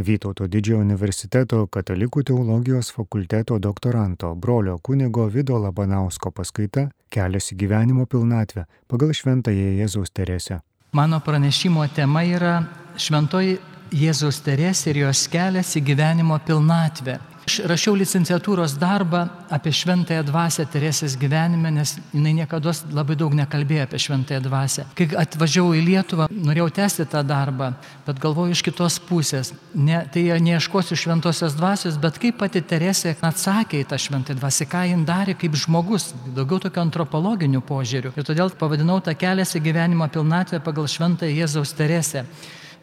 Vytauto didžiojo universiteto katalikų teologijos fakulteto doktoranto brolio kunigo Vido Labanausko paskaita Kelias į gyvenimo pilnatvę pagal Šventąją Jėzaus Teresę. Mano pranešimo tema yra Šventoji Jėzaus Teresė ir jos kelias į gyvenimo pilnatvę. Aš rašiau licenciatūros darbą apie šventąją dvasę Teresės gyvenime, nes jinai niekada labai daug nekalbėjo apie šventąją dvasę. Kai atvažiavau į Lietuvą, norėjau tęsti tą darbą, bet galvoju iš kitos pusės. Ne, tai neieškosiu šventosios dvasios, bet kaip pati Teresė atsakė į tą šventąją dvasę, ką jin darė kaip žmogus, daugiau tokio antropologinių požiūrių. Ir todėl pavadinau tą kelias į gyvenimo pilnatvę pagal šventąją Jėzaus Teresę.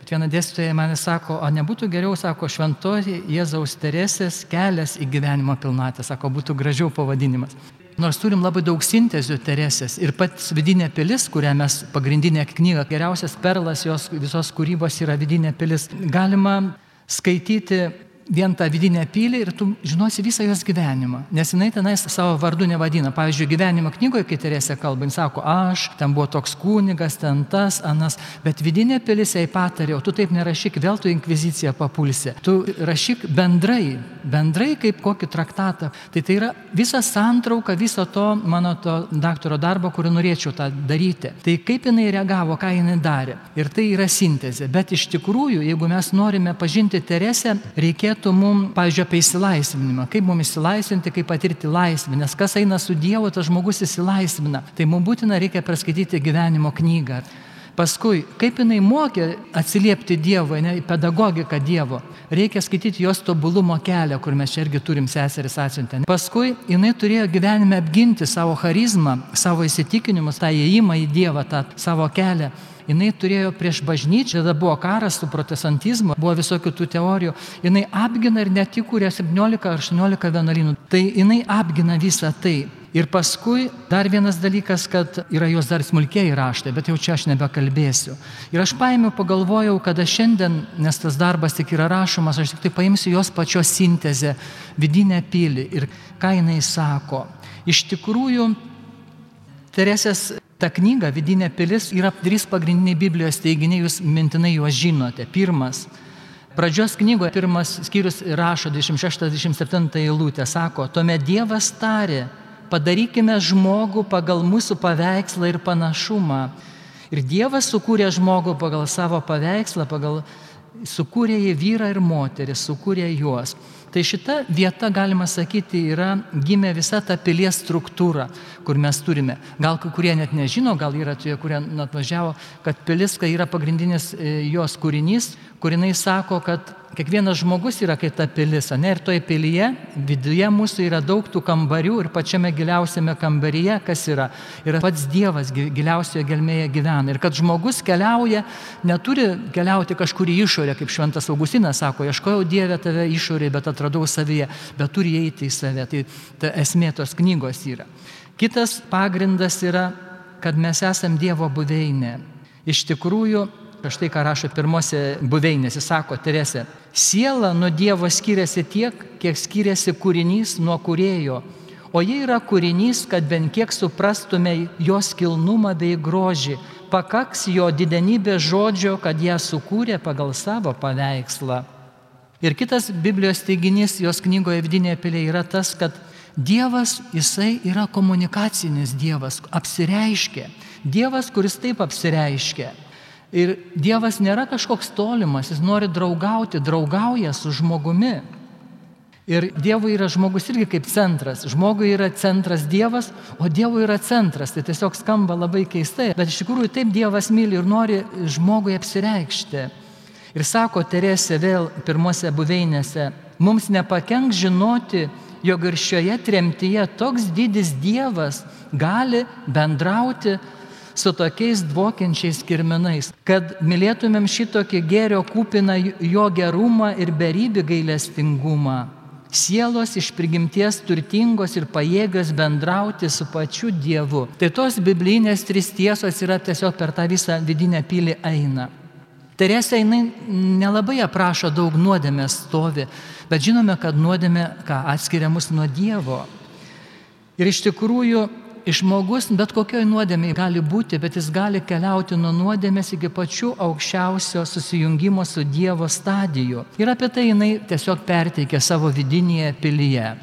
Viena dėstytoja man sako, o nebūtų geriau, sako, šventoji Jėzaus Teresės kelias į gyvenimo pilnatę, sako, būtų gražiau pavadinimas. Nors turim labai daug sintezių Teresės ir pats vidinė pilis, kurią mes pagrindinė knyga, geriausias perlas jos visos kūrybos yra vidinė pilis, galima skaityti vien tą vidinę pilį ir tu žinosi visą jos gyvenimą. Nes jinai tenais savo vardu nevadina. Pavyzdžiui, gyvenimo knygoje, kai Teresė kalba, jis sako, aš, ten buvo toks kūnigas, ten tas, anas, bet vidinė pilis jai patarė, o tu taip nerašyk, vėl tu inkviziciją papulsi. Tu rašyk bendrai, bendrai kaip kokį traktatą. Tai tai yra visa santrauka viso to mano to daktaro darbo, kurį norėčiau tą daryti. Tai kaip jinai reagavo, ką jinai darė. Ir tai yra sintezė. Bet iš tikrųjų, jeigu mes norime pažinti Teresę, reikėtų reikėtų mums, pavyzdžiui, apie įsilaisvinimą. Kaip mums įsilaisvinti, kaip patirti laisvę. Nes kas eina su Dievu, tas žmogus įsilaisvina. Tai mums būtina reikia perskaityti gyvenimo knygą. Paskui, kaip jinai mokė atsiliepti Dievui, ne, pedagogiką Dievo, reikia skaityti jos tobulumo kelią, kur mes čia irgi turim seseris atsiuntę. Paskui jinai turėjo gyvenime apginti savo charizmą, savo įsitikinimus, tą įėjimą į Dievą, tą savo kelią jinai turėjo prieš bažnyčią, tada buvo karas su protestantizmu, buvo visokių tų teorijų, jinai apgina ir net įkūrė 17 ar 18 vienuolynų. Tai jinai apgina visą tai. Ir paskui dar vienas dalykas, kad yra jos dar smulkiai raštai, bet jau čia aš nebekalbėsiu. Ir aš paėmiau, pagalvojau, kada šiandien, nes tas darbas tik yra rašomas, aš tik tai paimsiu jos pačios sintezę, vidinę pilį ir ką jinai sako. Iš tikrųjų, Teresės Ta knyga, vidinė pilis, yra trys pagrindiniai Biblijos teiginiai, jūs mintinai juos žinote. Pirmas. Pradžios knygoje pirmas skyrius rašo 26-27 eilutė, sako, tuomet Dievas tarė, padarykime žmogų pagal mūsų paveikslą ir panašumą. Ir Dievas sukūrė žmogų pagal savo paveikslą, pagal sukūrė jį vyrą ir moterį, sukūrė juos. Tai šita vieta, galima sakyti, yra gimė visa ta pilies struktūra, kur mes turime. Gal kai kurie net nežino, gal yra tie, kurie atvažiavo, kad pilis, kai yra pagrindinis e, jos kūrinys, kur jinai sako, kad kiekvienas žmogus yra kaip ta pilis, ne? Ir toje pilyje, viduje mūsų yra daug tų kambarių ir pačiame giliausiame kambaryje, kas yra, yra pats Dievas giliausioje gelmėje gyvena. Ir kad žmogus keliauja, neturi keliauti kažkur į išorę, kaip Šventas Augustinas sako, ieškojau Dievę tave išorėje, bet atradau savyje, bet turi eiti į save. Tai ta esmė tos knygos yra. Kitas pagrindas yra, kad mes esam Dievo buveinė. Iš tikrųjų, Štai ką rašo pirmose buveinėse, sako Teresė. Siela nuo Dievo skiriasi tiek, kiek skiriasi kūrinys nuo kurėjo. O jie yra kūrinys, kad bent kiek suprastume jos kilnumą bei grožį. Pakaks jo didenybės žodžio, kad ją sukūrė pagal savo paveikslą. Ir kitas Biblijos teiginys jos knygoje vidinėje pilėje yra tas, kad Dievas, jisai yra komunikacinis Dievas, apsireiškia. Dievas, kuris taip apsireiškia. Ir Dievas nėra kažkoks tolimas, jis nori draugauti, draugauja su žmogumi. Ir Dievui yra žmogus irgi kaip centras. Žmogui yra centras Dievas, o Dievui yra centras. Tai tiesiog skamba labai keistai. Bet iš tikrųjų taip Dievas myli ir nori žmogui apsireikšti. Ir sako Teresė vėl pirmose buveinėse, mums nepakenk žinoti, jog ir šioje tremtyje toks didis Dievas gali bendrauti su tokiais dvokiančiais kirminais, kad mylėtumėm šitokį gėrio kupiną jo gerumą ir beribį gailestingumą. Sielos iš prigimties turtingos ir pajėgas bendrauti su pačiu Dievu. Tai tos biblinės trys tiesos yra tiesiog per tą visą vidinę pilį eina. Teresė jinai nelabai aprašo daug nuodėmės stovi, bet žinome, kad nuodėmė ką atskiria mus nuo Dievo. Ir iš tikrųjų žmogus bet kokioj nuodėmiai gali būti, bet jis gali keliauti nuo nuodėmės iki pačių aukščiausio susijungimo su Dievo stadijų. Ir apie tai jinai tiesiog perteikė savo vidinėje pilyje.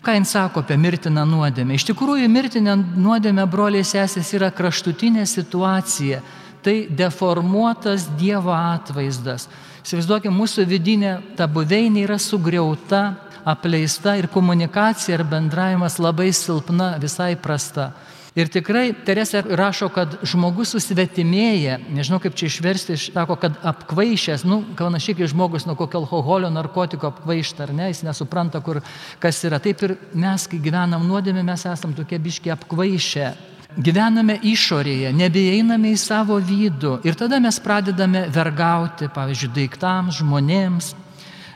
Ką jis sako apie mirtiną nuodėmę? Iš tikrųjų, mirtinę nuodėmę broliai sesės yra kraštutinė situacija. Tai deformuotas Dievo atvaizdas. Įsivaizduokime, mūsų vidinė ta buveinė yra sugriauta, apleista ir komunikacija ir bendravimas labai silpna, visai prasta. Ir tikrai Teresė rašo, kad žmogus susvetimėja, nežinau kaip čia išversti, sako, kad apkvaišęs, nu, panašiai kaip žmogus nuo kokio alkoholio, narkotiko apkvaišta, ar ne, jis nesupranta, kur kas yra. Taip ir mes, kai gyvenam nuodėmė, mes esam tokie biški apkvaišę. Gyvename išorėje, nebeiname į savo vidų ir tada mes pradedame vergauti, pavyzdžiui, daiktams, žmonėms,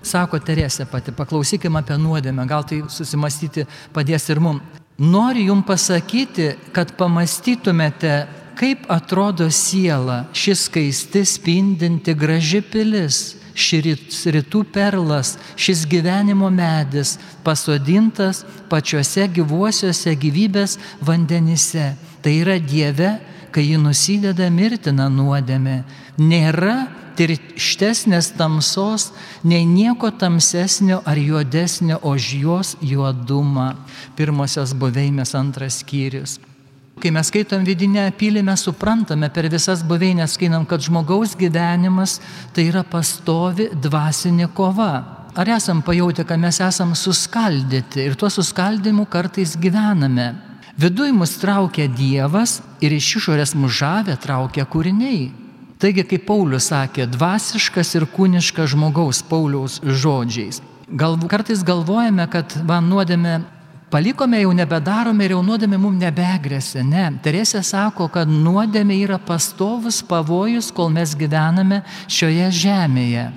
sako Teresė pati, paklausykime apie nuodėmę, gal tai susimastyti padės ir mums. Noriu jums pasakyti, kad pamastytumėte, kaip atrodo siela, šis skaisti spindinti graži pilis, ši rytų perlas, šis gyvenimo medis, pasodintas pačiuose gyvuosiuose gyvybės vandenyse. Tai yra Dieve, kai ji nusideda mirtina nuodėmė. Nėra tirštesnės tamsos, nei nieko tamsesnio ar juodesnio už jos juodumą. Pirmosios buveinės antras skyrius. Kai mes skaitom vidinę apylį, mes suprantame per visas buveinės, skaitam, kad žmogaus gyvenimas tai yra pastovi dvasinė kova. Ar esam pajautę, kad mes esam suskaldyti ir tuo suskaldimu kartais gyvename? Viduj mus traukia Dievas ir iš išorės mužavę traukia kūriniai. Taigi, kaip Paulius sakė, dvasiškas ir kūniškas žmogaus Pauliaus žodžiais. Gal, kartais galvojame, kad va nuodėme palikome, jau nebedarome ir jau nuodėmė mums nebegrėsia. Ne, Teresė sako, kad nuodėmė yra pastovus pavojus, kol mes gyvename šioje žemėje.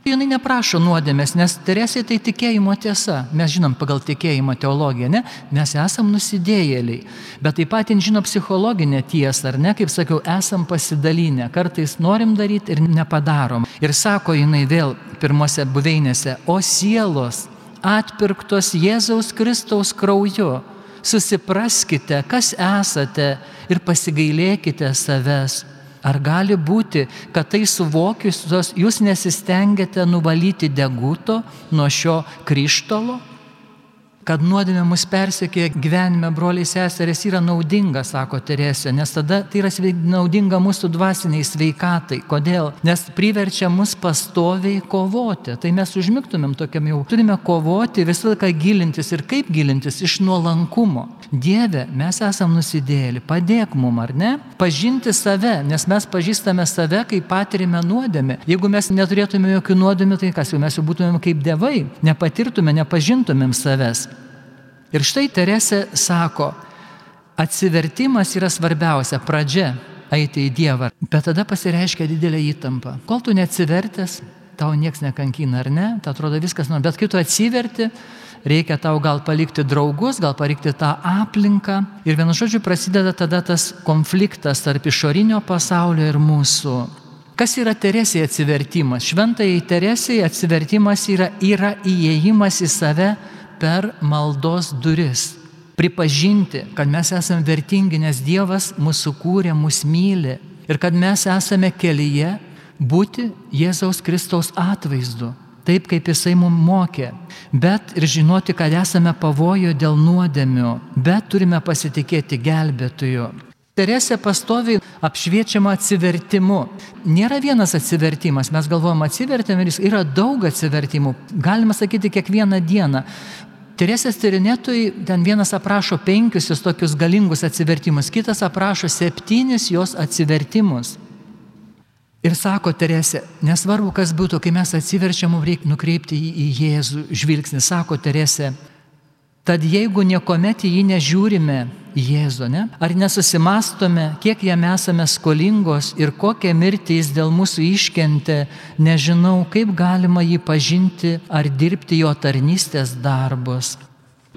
Jinai neprašo nuodėmės, nes Teresė tai tikėjimo tiesa. Mes žinom pagal tikėjimo teologiją, ne? Mes esam nusidėjėliai. Bet taip pat jin žino psichologinę tiesą, ar ne? Kaip sakiau, esam pasidalinę. Kartais norim daryti ir nepadarom. Ir sako jinai vėl pirmose buveinėse, o sielos atpirktos Jėzaus Kristaus krauju. Susipraskite, kas esate ir pasigailėkite savęs Ar gali būti, kad tai suvokiusios jūs nesistengiate nuvalyti deguto nuo šio kryštalo? Kad nuodėmė mus persekė gyvenime, broliai seserės, yra naudinga, sako Teresė, nes tada tai yra naudinga mūsų dvasiniai sveikatai. Kodėl? Nes priverčia mus pastoviai kovoti. Tai mes užmigtumėm tokiam jau. Turime kovoti, visą laiką gilintis ir kaip gilintis iš nuolankumo. Dieve, mes esam nusidėlį, padėk mum, ar ne? Pažinti save, nes mes pažįstame save, kai patirime nuodėmę. Jeigu mes neturėtume jokių nuodėmių, tai kas jau mes jau būtumėm kaip dievai, nepatirtume, nepažintumėm savęs. Ir štai Teresė sako, atsivertimas yra svarbiausia, pradžia eiti į Dievą, bet tada pasireiškia didelė įtampa. Kol tu neatsivertęs, tau nieks nekankina, ar ne? Tai atrodo viskas, nu, bet kai tu atsiverti, reikia tau gal palikti draugus, gal palikti tą aplinką. Ir vienu žodžiu prasideda tada tas konfliktas tarp išorinio pasaulio ir mūsų. Kas yra Teresėje atsivertimas? Šventai Teresėje atsivertimas yra, yra įėjimas į save per maldos duris. Pripažinti, kad mes esame vertingi, nes Dievas mūsų kūrė, mūsų myli ir kad mes esame kelyje būti Jėzaus Kristaus atvaizdu, taip kaip Jisai mums mokė. Bet ir žinoti, kad esame pavojo dėl nuodėmių, bet turime pasitikėti gelbėtoju. Teresė pastoviai apšviečiama atsivertimu. Nėra vienas atsivertimas, mes galvojam atsivertėm ir yra daug atsivertimų. Galima sakyti kiekvieną dieną. Teresės tyrinėtojai ten vienas aprašo penkius jos tokius galingus atsivertimus, kitas aprašo septynis jos atsivertimus. Ir sako Teresė, nesvarbu kas būtų, kai mes atsiverčiam, mums reikia nukreipti į, Jėzų žvilgsnį, sako Teresė. Tad jeigu niekuomet į jį nežiūrime, Jėzų, ne? Ar nesusimastome, kiek jam esame skolingos ir kokią mirtį jis dėl mūsų iškentė, nežinau, kaip galima jį pažinti ar dirbti jo tarnystės darbus.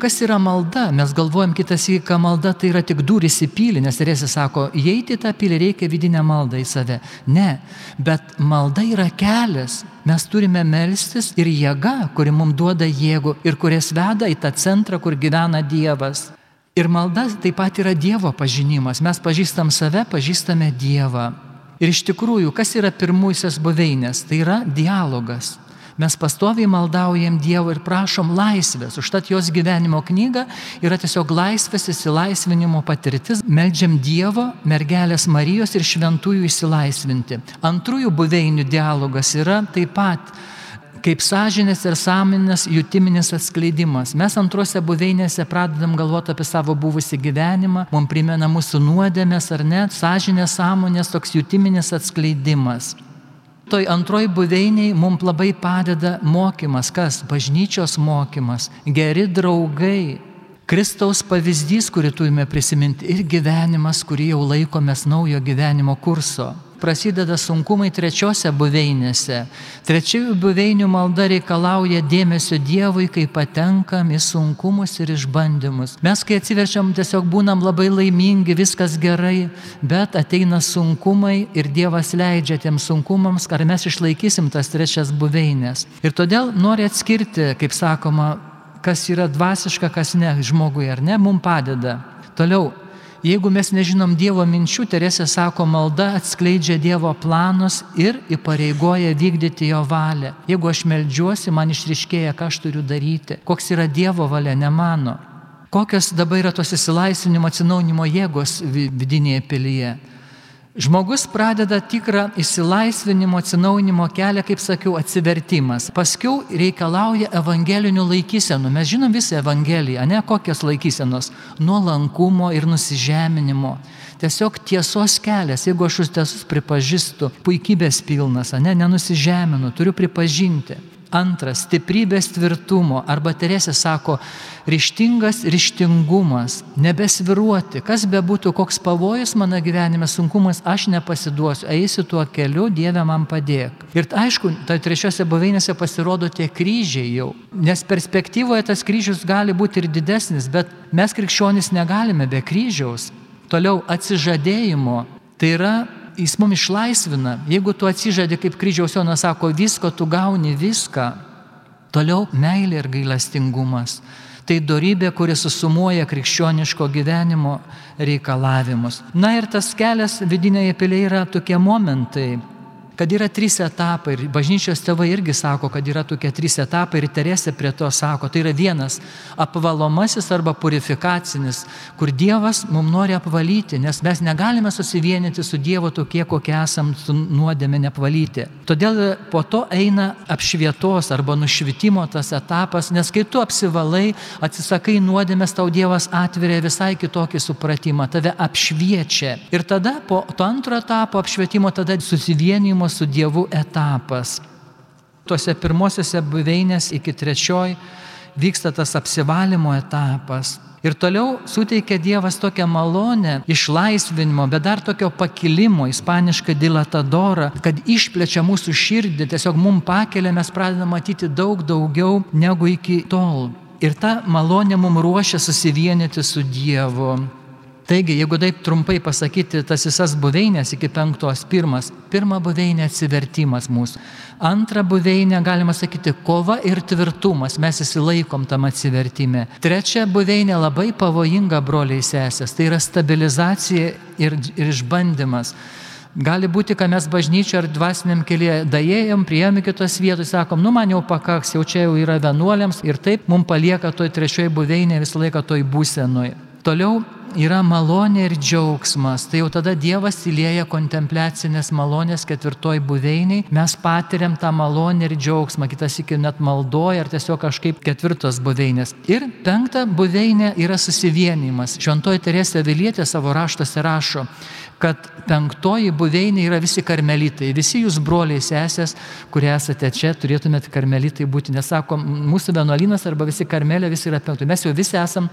Kas yra malda? Mes galvojam kitas į ką malda tai yra tik durys į pilį, nes Teresė sako, įeiti į tą pilį reikia vidinę maldą į save. Ne, bet malda yra kelias. Mes turime melstis ir jėga, kuri mums duoda jėgų ir kurias veda į tą centrą, kur gyvena Dievas. Ir malda taip pat yra Dievo pažinimas. Mes pažįstam save, pažįstame Dievą. Ir iš tikrųjų, kas yra pirmusias buveinės? Tai yra dialogas. Mes pastoviai maldaujam Dievo ir prašom laisvės. Užtat jos gyvenimo knyga yra tiesiog laisvės įsilaisvinimo patirtis. Meldžiam Dievo, mergelės Marijos ir šventųjų įsilaisvinti. Antrųjų buveinių dialogas yra taip pat kaip sąžinės ir sąmonės jutiminis atskleidimas. Mes antrose buveinėse pradedam galvoti apie savo buvusi gyvenimą, mums primena mūsų nuodėmės ar ne, sąžinės sąmonės toks jutiminis atskleidimas. Toj antroji buveiniai mums labai padeda mokymas, kas? Bažnyčios mokymas, geri draugai, Kristaus pavyzdys, kurį turime prisiminti, ir gyvenimas, kurį jau laikomės naujo gyvenimo kurso prasideda sunkumai trečiose buveinėse. Trečiųjų buveinių malda reikalauja dėmesio Dievui, kai patenkam į sunkumus ir išbandymus. Mes, kai atsiverčiam, tiesiog būnam labai laimingi, viskas gerai, bet ateina sunkumai ir Dievas leidžia tiems sunkumams, ar mes išlaikysim tas trečias buveinės. Ir todėl nori atskirti, kaip sakoma, kas yra dvasiška, kas ne žmogui ar ne, mums padeda. Toliau, Jeigu mes nežinom Dievo minčių, Teresė sako, malda atskleidžia Dievo planus ir įpareigoja vykdyti jo valią. Jeigu aš melžiuosi, man išriškėja, ką aš turiu daryti, koks yra Dievo valia, ne mano. Kokios dabar yra tos įsilaisvinimo atsinaunimo jėgos vidinėje pilyje. Žmogus pradeda tikrą įsilaisvinimo, atsinaujinimo kelią, kaip sakiau, atsivertimas. Paskiau reikalauja evangelinių laikysenų. Mes žinom visą evangeliją, ne kokios laikysenos - nuolankumo ir nusižeminimo. Tiesiog tiesos kelias, jeigu aš jūs tiesus pripažįstu, puikybės pilnas, ne, nenusižeminu, turiu pripažinti. Antras - stiprybės tvirtumo. Arba Teresė sako, ryštingas ryštingumas, nebesviruoti. Kas be būtų, koks pavojus mano gyvenime, sunkumas, aš nepasiduosiu, eisiu tuo keliu, Dieve man padėk. Ir aišku, tai trečiose buveinėse pasirodo tie kryžiai jau. Nes perspektyvoje tas kryžius gali būti ir didesnis, bet mes krikščionys negalime be kryžiaus. Toliau atsižadėjimo. Tai yra jis mum išlaisvina. Jeigu tu atsižadi, kaip kryžiaus Jonas sako, visko tu gauni viską. Toliau meilė ir gailastingumas. Tai darybė, kuri susumuoja krikščioniško gyvenimo reikalavimus. Na ir tas kelias vidinėje pilėje yra tokie momentai, kad yra trys etapai ir bažnyčios tėvai irgi sako, kad yra tokie trys etapai ir Teresė prie to sako, tai yra vienas apvalomasis arba purifikacinis, kur Dievas mums nori apvalyti, nes mes negalime susivienyti su Dievu tokie, kokie esam su nuodėme neapvalyti. Todėl po to eina apšvietos arba nušvitimo tas etapas, nes kai tu apsivalai, atsisakai nuodėmės, tau Dievas atveria visai kitokį supratimą, tave apšviečia. Ir tada po to antro etapo apšvietimo tada susivienimo susitikimo su Dievu etapas. Tuose pirmosiose buveinės iki trečioj vyksta tas apsivalymo etapas. Ir toliau suteikia Dievas tokią malonę išlaisvinimo, bet dar tokio pakilimo, ispanišką dilatadorą, kad išplečia mūsų širdį, tiesiog mum pakelia, mes pradedame matyti daug daugiau negu iki tol. Ir ta malonė mum ruošia susivienyti su Dievu. Taigi, jeigu taip trumpai pasakyti tas visas buveinės iki penktos, pirmas, pirma buveinė atsivertimas mūsų. Antra buveinė, galima sakyti, kova ir tvirtumas, mes įsilaikom tam atsivertime. Trečia buveinė labai pavojinga broliai sesės, tai yra stabilizacija ir, ir išbandymas. Gali būti, kad mes bažnyčio ar dvasiniam kelyje daėjom, priejom kitos vietos, sakom, nu man jau pakaks, jau čia jau yra vienuoliams ir taip mums palieka toj trečioji buveinė visą laiką toj būsenoje. Toliau yra malonė ir džiaugsmas. Tai jau tada Dievas įlėja kontempliacinės malonės ketvirtoj buveiniai. Mes patiriam tą malonę ir džiaugsmą, kitas iki net maldoja ar tiesiog kažkaip ketvirtos buveinės. Ir penkta buveinė yra susivienimas. Šventoji Teresė Vilietė savo raštuose rašo, kad penktoji buveinė yra visi karmelitai, visi jūs broliai sesės, kurie esate čia, turėtumėte karmelitai būti. Nesako, mūsų vienuolynas arba visi karmelė, visi yra penktoji. Mes jau visi esam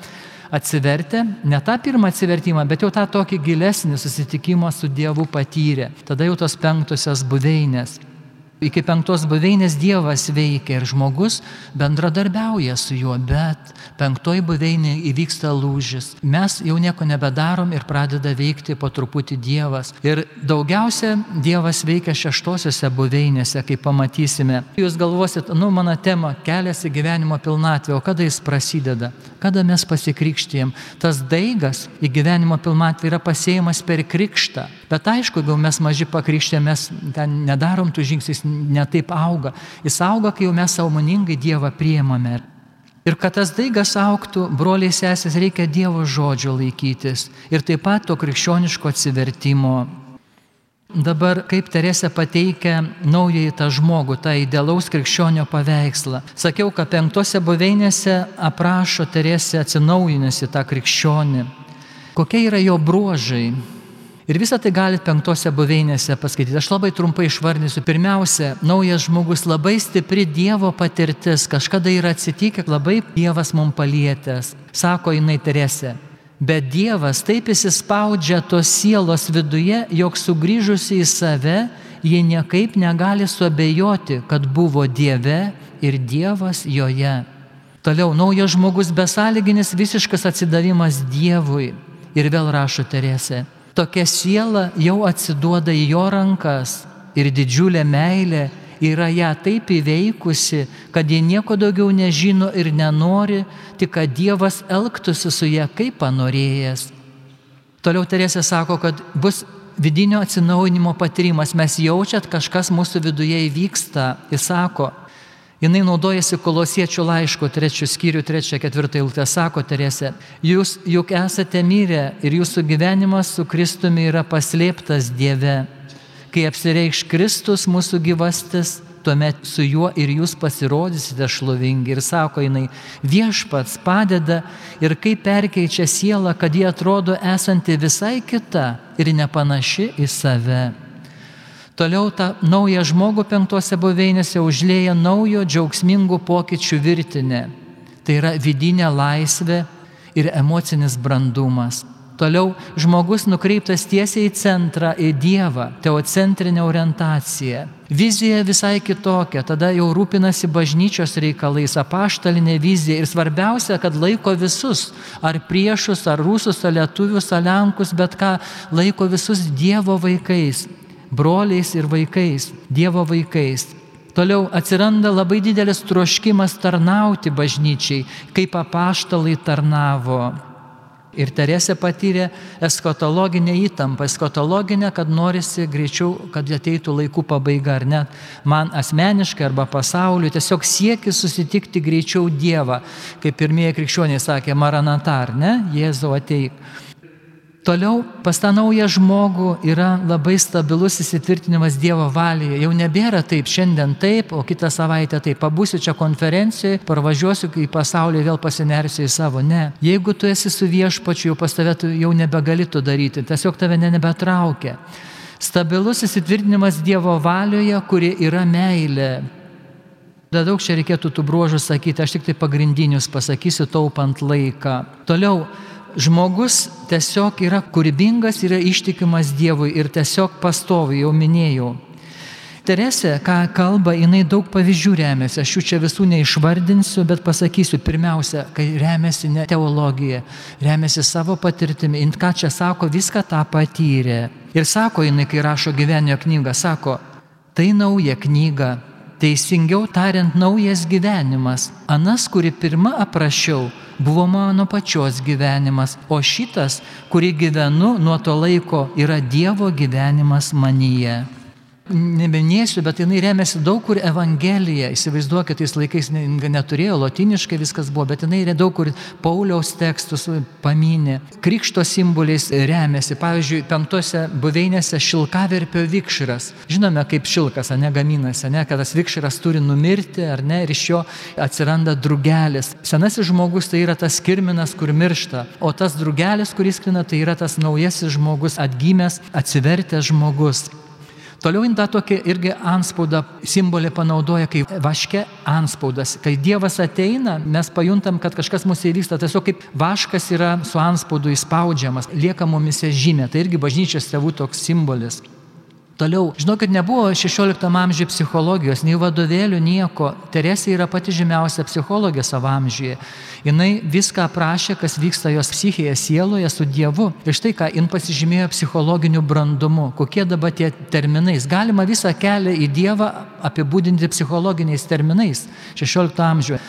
atsivertę, ne tą pirmą atsivertimą, bet jau tą tokį gilesnį susitikimą su Dievu patyrė. Tada jau tos penktosios buveinės. Iki penktos buveinės Dievas veikia ir žmogus bendradarbiauja su juo, bet penktoji buveinė įvyksta lūžis. Mes jau nieko nebedarom ir pradeda veikti po truputį Dievas. Ir daugiausia Dievas veikia šeštosiose buveinėse, kaip pamatysime. Jūs galvosit, nu mano tema kelias į gyvenimo pilnatvę, o kada jis prasideda? Kada mes pasikrikštėjom? Tas daigas į gyvenimo pilnatvę yra pasėjimas per krikštą. Bet aišku, jeigu mes maži pakrikštė, mes ten nedarom tų žingsnių, netaip auga. Jis auga, kai jau mes sąmoningai Dievą priemame. Ir kad tas daigas auktų, broliai sesės, reikia Dievo žodžio laikytis. Ir taip pat to krikščioniško atsivertimo. Dabar kaip Teresė pateikia naująjį tą žmogų, tą idealaus krikščionio paveikslą. Sakiau, kad penktose buveinėse aprašo Teresė atsinaujinusi tą krikščionį. Kokie yra jo bruožai, Ir visą tai galite penktose buveinėse paskaityti. Aš labai trumpai išvardysiu. Pirmiausia, naujas žmogus labai stipri Dievo patirtis. Kažkada yra atsitikę, labai Dievas mums palietęs. Sako jinai Teresė. Bet Dievas taip įsispaudžia tos sielos viduje, jog sugrįžusi į save, jie niekaip negali suabejoti, kad buvo Dieve ir Dievas joje. Toliau, naujas žmogus besąlyginis visiškas atsidavimas Dievui. Ir vėl rašo Teresė tokia siela jau atsiduoda į jo rankas ir didžiulė meilė yra ją taip įveikusi, kad jie nieko daugiau nežino ir nenori, tik kad Dievas elgtųsi su ją kaip panorėjęs. Toliau Teresė sako, kad bus vidinio atsinaujinimo patyrimas, mes jaučiat, kažkas mūsų viduje įvyksta. Jis sako, Jinai naudojasi kolosiečių laiško trečių skyrių, trečią, ketvirtą eilutę, sako Teresė, jūs juk esate mirę ir jūsų gyvenimas su Kristumi yra paslėptas Dieve. Kai apsireikš Kristus mūsų gyvastis, tuomet su juo ir jūs pasirodysite šlovingi. Ir sako jinai, viešpats padeda ir kaip perkeičia sielą, kad jie atrodo esanti visai kita ir nepanaši į save. Toliau tą naują žmogų penktose buveinėse užlėja naujo džiaugsmingų pokyčių virtinė. Tai yra vidinė laisvė ir emocinis brandumas. Toliau žmogus nukreiptas tiesiai į centrą, į Dievą, teocentrinę orientaciją. Vizija visai kitokia, tada jau rūpinasi bažnyčios reikalais, apaštalinė vizija ir svarbiausia, kad laiko visus, ar priešus, ar rusus, ar lietuvius, ar lenkus, bet ką, laiko visus Dievo vaikais, broliais ir vaikais, Dievo vaikais. Toliau atsiranda labai didelis troškimas tarnauti bažnyčiai, kaip apaštalai tarnavo. Ir Teresė patyrė eskatologinę įtampą, eskatologinę, kad norisi greičiau, kad ateitų laikų pabaiga, ar net man asmeniškai arba pasauliu, tiesiog siekis susitikti greičiau Dievą, kaip pirmieji krikščioniai sakė, maranatar, ne, Jėzau ateik. Toliau pas tą naują žmogų yra labai stabilus įsitvirtinimas Dievo valėje. Jau nebėra taip, šiandien taip, o kitą savaitę taip. Pabūsiu čia konferencijoje, parvažiuosiu į pasaulį, vėl pasinersiu į savo. Ne. Jeigu tu esi su viešpačiu, jau pas tave tu jau nebegali to daryti, tiesiog tave ne nebetraukia. Stabilus įsitvirtinimas Dievo valioje, kuri yra meilė. Da daug čia reikėtų tų bruožų sakyti, aš tik tai pagrindinius pasakysiu, taupant laiką. Toliau žmogus tiesiog yra kūrybingas, yra ištikimas Dievui ir tiesiog pastovi, jau minėjau. Teresė, ką kalba, jinai daug pavyzdžių remiasi, aš jų čia visų neišvardinsiu, bet pasakysiu, pirmiausia, kai remiasi ne teologija, remiasi savo patirtimi, in ką čia sako, viską tą patyrė. Ir sako jinai, kai rašo gyvenio knygą, sako, tai nauja knyga, teisingiau tariant, naujas gyvenimas. Anas, kurį pirmą aprašiau, buvo mano pačios gyvenimas, o šitas, kurį gyvenu nuo to laiko, yra Dievo gyvenimas manyje neminėsiu, bet jinai remiasi daug kur Evangelija. Įsivaizduokit, tais laikais neturėjo, lotiniškai viskas buvo, bet jinai daug kur Pauliaus tekstus paminė. Krikšto simboliais remiasi. Pavyzdžiui, penktose buveinėse šilkaverpio vikšras. Žinome, kaip šilkas, ne gaminasi, ne, kad tas vikšras turi numirti, ar ne, ir iš jo atsiranda drugelis. Senasis žmogus tai yra tas kirminas, kur miršta, o tas drugelis, kuris krina, tai yra tas naujasis žmogus, atgimęs, atsivertęs žmogus. Toliau jin tą tokį irgi anspaudą simbolį panaudoja kaip vaške anspaudas. Kai Dievas ateina, mes pajuntam, kad kažkas mūsų įvyksta, tiesiog kaip vaškas yra su anspaudu įspaudžiamas, lieka mumise žymė. Tai irgi bažnyčios tėvų toks simbolis. Toliau, žinokit, nebuvo 16 amžiuje psichologijos, nei vadovėlių, nieko. Teresė yra pati žymiausia psichologė savo amžiuje. Jis viską aprašė, kas vyksta jos psichėje, sieloje su Dievu. Ir štai ką, jin pasižymėjo psichologiniu brandumu. Kokie dabar tie terminais. Galima visą kelią į Dievą apibūdinti psichologiniais terminais 16 amžiuje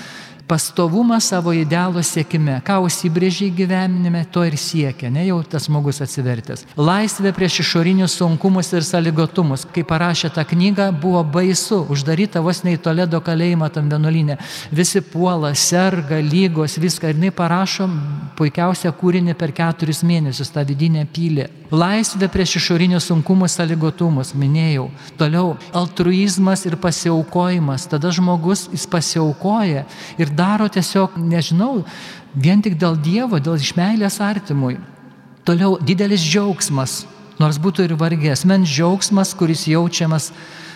pastovumą savo idealo siekime. Ką užsibrėžiai gyvenime, to ir siekia, ne jau tas žmogus atsivertęs. Laisvė prieš išorinius sunkumus ir saligotumus. Kai parašė tą knygą, buvo baisu, uždaryta vos nei Toledo kalėjimą tam vienuolinė. Visi puola, serga, lygos, viską. Ir jinai parašo puikiausią kūrinį per keturis mėnesius, tą vidinę pylę. Laisvė prieš išorinius sunkumus, saligotumus, minėjau. Toliau altruizmas ir pasiaukojimas. Tada žmogus jis pasiaukoja ir daro tiesiog, nežinau, vien tik dėl Dievo, dėl išmeilės artimui. Toliau didelis džiaugsmas, nors būtų ir vargės, men džiaugsmas, kuris jaučiamas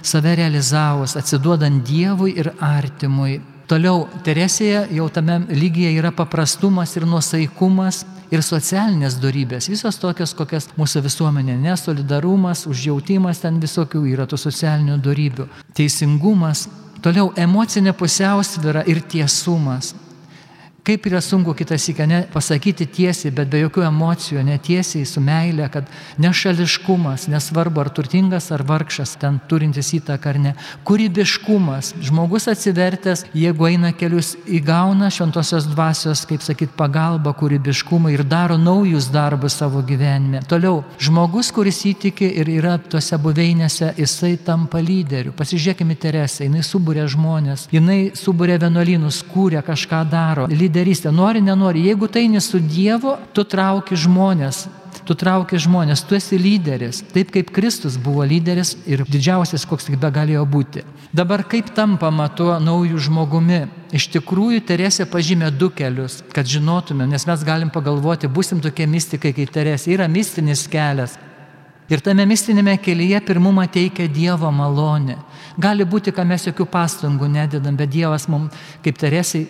save realizavus, atsiduodant Dievui ir artimui. Toliau Teresėje jau tame lygyje yra paprastumas ir nuosaikumas ir socialinės darybės, visos tokios, kokias mūsų visuomenė, nesolidarumas, užjautimas ten visokių yra tų socialinių darybių, teisingumas, Toliau emocinė pusiausvyra ir tiesumas. Kaip yra sunku kitas įkia, ne pasakyti tiesiai, bet be jokių emocijų, netiesiai, su meilė, kad nešališkumas, nesvarbu ar turtingas ar vargšas, ten turintis įtaką ar ne. Kūrybiškumas, žmogus atsivertęs, jeigu eina kelius, įgauna šventosios dvasios, kaip sakyt, pagalbą kūrybiškumą ir daro naujus darbus savo gyvenime. Toliau, žmogus, kuris įtiki ir yra tose buveinėse, jisai tampa lyderiu. Pasižiūrėkime Teresę, jinai subūrė žmonės, jinai subūrė vienuolynus, kūrė kažką daro. Lyderį lyderystė, nori, nenori. Jeigu tai ne su Dievu, tu trauki žmonės. Tu trauki žmonės, tu esi lyderis, taip kaip Kristus buvo lyderis ir didžiausias, koks tik be galėjo būti. Dabar kaip tampama tuo naujų žmogumi? Iš tikrųjų, Teresė pažymė du kelius, kad žinotume, nes mes galim pagalvoti, busim tokie mystikai kaip Teresė. Yra mistinis kelias, Ir tame mistinėme kelyje pirmumą teikia Dievo malonė. Gali būti, kad mes jokių pastangų nededam, bet Dievas mums, kaip Teresai,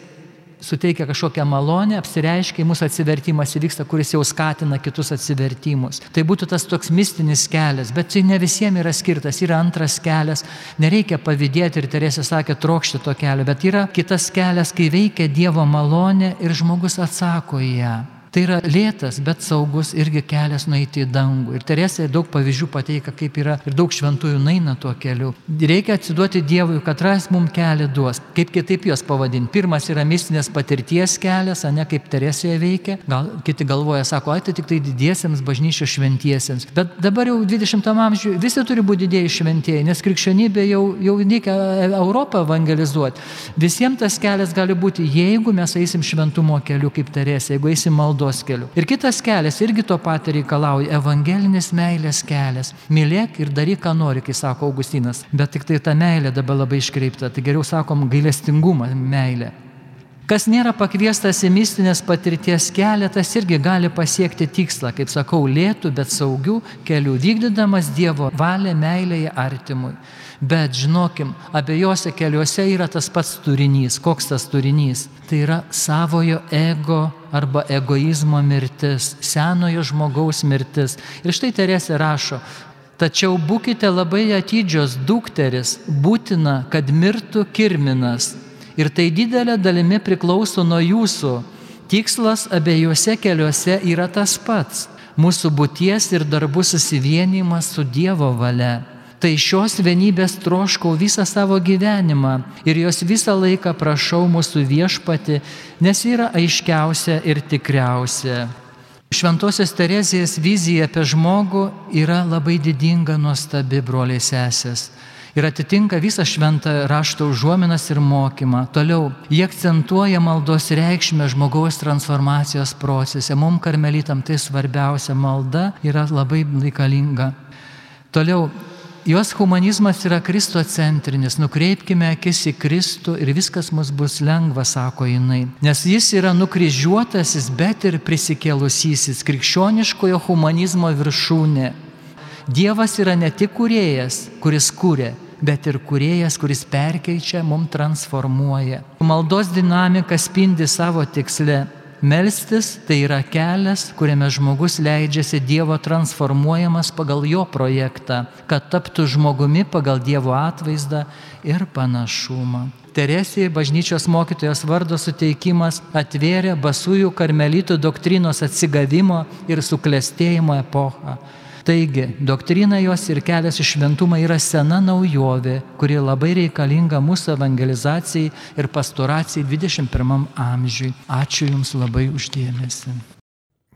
suteikia kažkokią malonę, apsireiškia, mūsų atsivertimas įvyksta, kuris jau skatina kitus atsivertimus. Tai būtų tas toks mistinis kelias, bet tai ne visiems yra skirtas, yra antras kelias, nereikia pavydėti ir Teresė sakė trokšti to kelio, bet yra kitas kelias, kai veikia Dievo malonė ir žmogus atsako į ją. Tai yra lėtas, bet saugus irgi kelias nueiti į dangų. Ir Teresė daug pavyzdžių pateikia, kaip yra ir daug šventųjų naina tuo keliu. Reikia atsiduoti Dievui, kad ras mums kelią duos. Kaip kitaip juos pavadinti. Pirmas yra mistinės patirties kelias, o ne kaip Teresėje veikia. Gal kiti galvoja, sako, ai tai tik tai didiesiems bažnyčios šventiesiems. Bet dabar jau 20 amžiuje visi turi būti didėjai šventieji, nes krikščionybė jau, jau reikia Europą evangelizuoti. Visiems tas kelias gali būti, jeigu mes eisim šventumo keliu kaip Teresė, jeigu eisim maldo maldos keliu. Ir kitas kelias irgi to pat reikalauja - evangelinis meilės kelias. Mylėk ir daryk, ką nori, kai sako Augustinas. Bet tik tai ta meilė dabar labai iškreipta. Tai geriau sakom gailestingumą, meilė. Kas nėra pakviestas į mistinės patirties kelią, tas irgi gali pasiekti tikslą, kaip sakau, lėtų, bet saugių kelių, vykdydamas Dievo valią meilėje artimui. Bet žinokim, abiejose keliuose yra tas pats turinys. Koks tas turinys? Tai yra savojo ego arba egoizmo mirtis, senojo žmogaus mirtis. Ir štai Teresė rašo, Tačiau būkite labai atidžios dukteris, būtina, kad mirtų kirminas, Ir tai didelė dalimi priklauso nuo jūsų. Tikslas abiejose keliuose yra tas pats - mūsų būties ir darbų susivienimas su Dievo valia. Tai šios vienybės troškau visą savo gyvenimą ir jos visą laiką prašau mūsų viešpati, nes yra aiškiausia ir tikriausia. Šventosios Terezijos vizija apie žmogų yra labai didinga, nuostabi, broliai sesės ir atitinka visą šventą rašto užuominas ir mokymą. Toliau, jie akcentuoja maldos reikšmę žmogaus transformacijos procese. Mums karmelitam tai svarbiausia malda yra labai reikalinga. Toliau, jos humanizmas yra kristocentrinis. Nukreipkime akis į Kristų ir viskas mus bus lengva, sako jinai. Nes jis yra nukryžiuotasis, bet ir prisikėlusysis, krikščioniškojo humanizmo viršūnė. Dievas yra ne tik kuriejas, kuris kūrė, bet ir kuriejas, kuris perkeičia, mum transformuoja. Maldos dinamika spindi savo tiksle Melstis tai yra kelias, kuriame žmogus leidžiasi Dievo transformuojamas pagal jo projektą, kad taptų žmogumi pagal Dievo atvaizdą ir panašumą. Teresijai bažnyčios mokytojos vardo suteikimas atvėrė basųjų karmelitų doktrinos atsigavimo ir suklestėjimo epochą. Taigi, doktrina jos ir kelias į šventumą yra sena naujovė, kuri labai reikalinga mūsų evangelizacijai ir pastoracijai 21 amžiui. Ačiū Jums labai uždėmesi.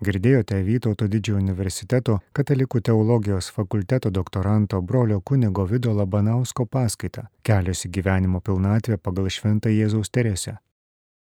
Girdėjote Vytauto didžiojo universiteto katalikų teologijos fakulteto doktoranto brolio kunigo Vido Labanausko paskaitą Kelias į gyvenimo pilnatvę pagal Šventą Jėzaus Teresę.